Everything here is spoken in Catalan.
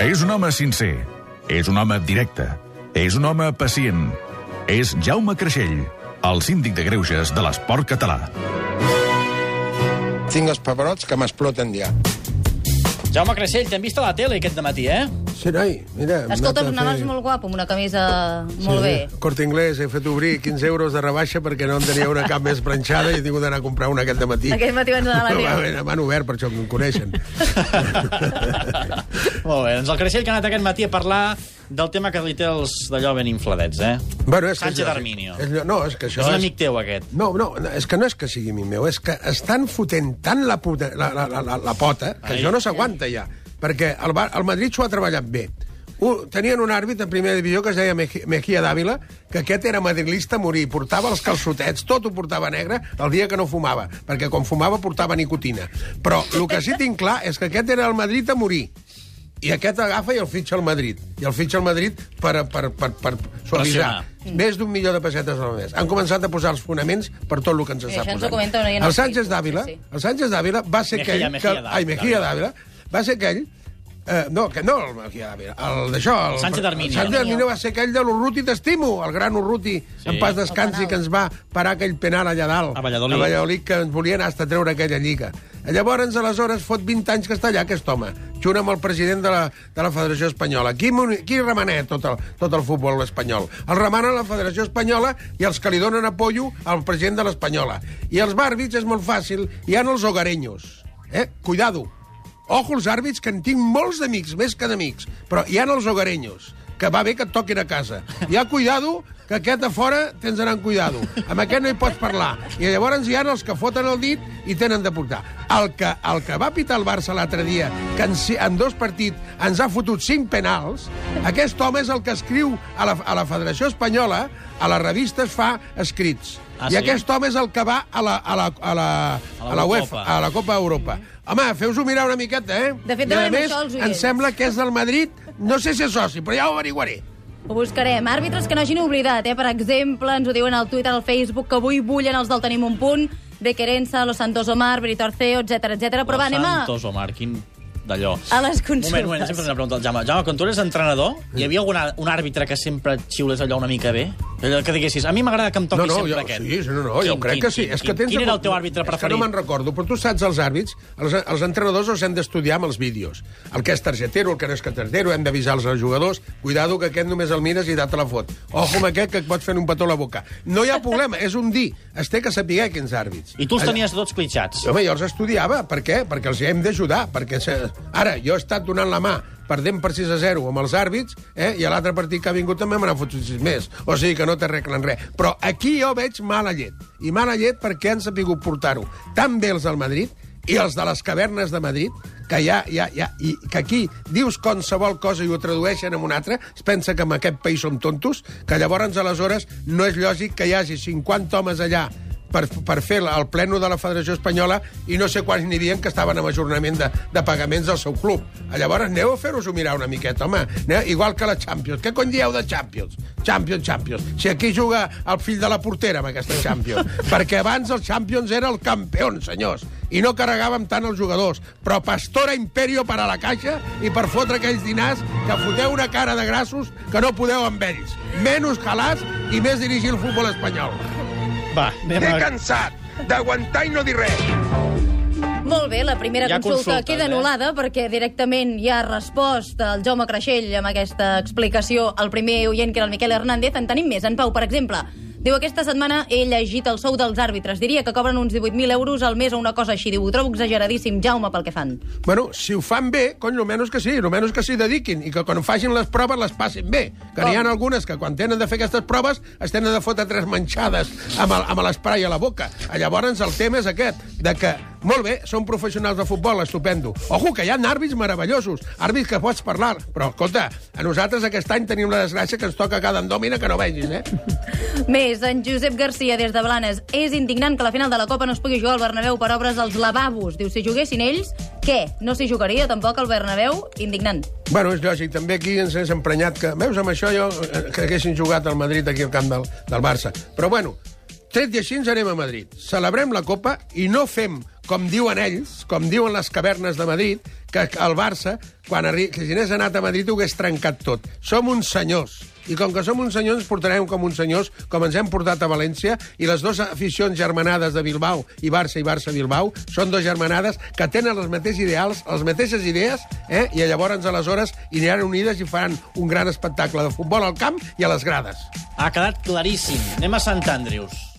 És un home sincer. És un home directe. És un home pacient. És Jaume Creixell, el síndic de greuges de l'esport català. Tinc els pebrots que m'exploten ja. Jaume Creixell, t'hem vist a la tele aquest matí, eh? Sí, noi, mira... Escolta, a anaves fer- molt guapo, amb una camisa molt bé. Corte Inglés, he fet obrir 15 euros de rebaixa perquè no en tenia una cap més planxada i he tingut d'anar a comprar una aquest matí. Aquest matí vas anar a la Va, tele. M'han obert, per això que em coneixen. Molt bé, doncs el Creixell que ha anat aquest matí a parlar del tema que li té els d'allò ben infladets, eh? bueno, és que Sánchez és no, és que això És un és... amic teu, aquest. No, no, és que no és que sigui amic meu, és que estan fotent tant la, puta, la, la, la, la, la pota que Ai. això no s'aguanta ja. Perquè el, Bar- el Madrid s'ho ha treballat bé. Un, tenien un àrbit en primera divisió que es deia Mejía Dávila, que aquest era madrilista a morir, portava els calçotets, tot ho portava negre el dia que no fumava, perquè quan fumava portava nicotina. Però el que sí tinc clar és que aquest era el Madrid a morir. I aquest agafa i el fitxa al Madrid. I el fitxa al Madrid per, per, per, per suavitzar. Pressionar. Més d'un milió de pessetes al mes. Han començat a posar els fonaments per tot el que ens està posant. el Sánchez Dávila, sí, el Sánchez Dávila va ser Mejía, aquell... Mejía que, Dávila. ai, Mejía Dávila. Va ser aquell Eh, no, que no el el d'això... El, Sánchez Arminio. El Sánchez Arminio va ser aquell de l'Urruti t'estimo, el gran Urruti, sí. en pas descansi, que ens va parar aquell penal allà dalt. A Valladolid. A Valladolid, que ens volien hasta treure aquella lliga. Llavors, aleshores, fot 20 anys que està allà aquest home, junt amb el president de la, de la Federació Espanyola. Qui, qui remana tot el, tot el futbol espanyol? El remana la Federació Espanyola i els que li donen apoyo al president de l'Espanyola. I els bàrbits és molt fàcil, hi ha els hogareños. Eh? Cuidado. Ojo els àrbits, que en tinc molts d'amics, més que d'amics. Però hi ha els hogareños, que va bé que et toquin a casa. Hi ha cuidado, que aquest a fora tens d'anar amb cuidado. Amb aquest no hi pots parlar. I llavors hi ha els que foten el dit i tenen de portar. El que, el que va pitar el Barça l'altre dia, que en, en dos partits ens ha fotut cinc penals, aquest home és el que escriu a la, a la Federació Espanyola, a les revistes fa escrits. Ah, I sí? aquest home és el que va a la, a la, a la, a la UEFA, a la Copa Europa. Home, feu-vos mirar una miqueta, eh? De fet, I a demanem més, això als em oients. sembla que és del Madrid, no sé si és soci, però ja ho averiguaré. Ho buscarem. Àrbitres que no hagin oblidat, eh? Per exemple, ens ho diuen al Twitter, al Facebook, que avui bullen els del Tenim un punt, de Querença, Los Santos Omar, Brito Arceo, etc etc. Però va, anem a, Santos Omar, quin d'allò. a les Un consultes. moment, un moment, sempre una pregunta al Jaume. Jaume, quan tu eres entrenador, hi havia algun un àrbitre que sempre et xiules allò una mica bé? Allò que diguessis, a mi m'agrada que em toqui No, no, sempre jo, aquest. sí, sí, no, no, jo Quin, crec quin, que sí. quin, és que tens Quin era el teu àrbitre És que preferit? no me'n recordo, però tu saps els àrbits, els, els entrenadors els hem d'estudiar amb els vídeos. El que és targetero, el que no és que targetero, hem d'avisar els jugadors, cuidado que aquest només el mires i data la fot. Ojo amb aquest que et pot fer un petó a la boca. No hi ha problema, és un dir. Es té que saber quins àrbits. I tu els tenies tots clitxats. Home, jo els estudiava. Per què? Perquè els hem d'ajudar. Perquè se... Ara, jo he estat donant la mà perdent per 6 a 0 amb els àrbits, eh? i a l'altre partit que ha vingut també me n'han fotut 6 més. O sigui que no t'arreglen res. Però aquí jo veig mala llet. I mala llet perquè han sapigut portar-ho tan bé els del Madrid i els de les cavernes de Madrid, que ja, ja, ja, i que aquí dius qualsevol cosa i ho tradueixen en un altre, es pensa que en aquest país som tontos, que llavors, aleshores, no és lògic que hi hagi 50 homes allà per, per fer el pleno de la Federació Espanyola i no sé quants n'hi havia que estaven en ajornament de, de pagaments del seu club. Llavors, aneu a fer-vos-ho mirar una miqueta, home. Aneu, igual que la Champions. Què cony dieu de Champions? Champions, Champions. Si aquí juga el fill de la portera amb aquesta Champions. Perquè abans el Champions era el campió, senyors. I no carregàvem tant els jugadors. Però Pastora Imperio per a la caixa i per fotre aquells dinars que foteu una cara de grassos que no podeu amb ells. Menys calats i més dirigir el futbol espanyol. Va, anem M'he a... cansat d'aguantar i no dir res. Molt bé, la primera Hi ha consulta consultes, queda eh? anul·lada perquè directament hi ha resposta al Jaume Creixell amb aquesta explicació al primer oient, que era el Miquel Hernández. En tenim més. En Pau, per exemple, diu aquesta setmana he llegit el sou dels àrbitres. Diria que cobren uns 18.000 euros al mes o una cosa així. Diu, ho trobo exageradíssim, Jaume, pel que fan. Bueno, si ho fan bé, cony, almenys que sí, almenys que s'hi dediquin i que quan facin les proves les passin bé. Que n'hi ha algunes que quan tenen de fer aquestes proves es tenen de fotre tres manxades amb l'esprai a la boca. Llavors el tema és aquest, de que, molt bé, són professionals de futbol, estupendo. Ojo, que hi ha àrbits meravellosos, àrbits que pots parlar, però, escolta, a nosaltres aquest any tenim la desgràcia que ens toca cada endòmina que no vegis, eh? Més, en Josep Garcia, des de Blanes. És indignant que la final de la Copa no es pugui jugar al Bernabéu per obres als lavabos. Diu, si juguessin ells, què? No s'hi jugaria tampoc al Bernabéu? Indignant. Bueno, és lògic, també aquí ens hem emprenyat que... Veus, amb això jo eh, que haguessin jugat al Madrid aquí al camp del, del Barça. Però bueno, tret i així ens anem a Madrid. Celebrem la Copa i no fem com diuen ells, com diuen les cavernes de Madrid, que el Barça, quan arri... si n'és anat a Madrid, ho hagués trencat tot. Som uns senyors. I com que som uns senyors, ens portarem com uns senyors, com ens hem portat a València, i les dues aficions germanades de Bilbao i Barça i Barça-Bilbao són dues germanades que tenen els mateixos ideals, les mateixes idees, eh? i llavors, aleshores, hi aniran unides i faran un gran espectacle de futbol al camp i a les grades. Ha quedat claríssim. Anem a Sant Andrews.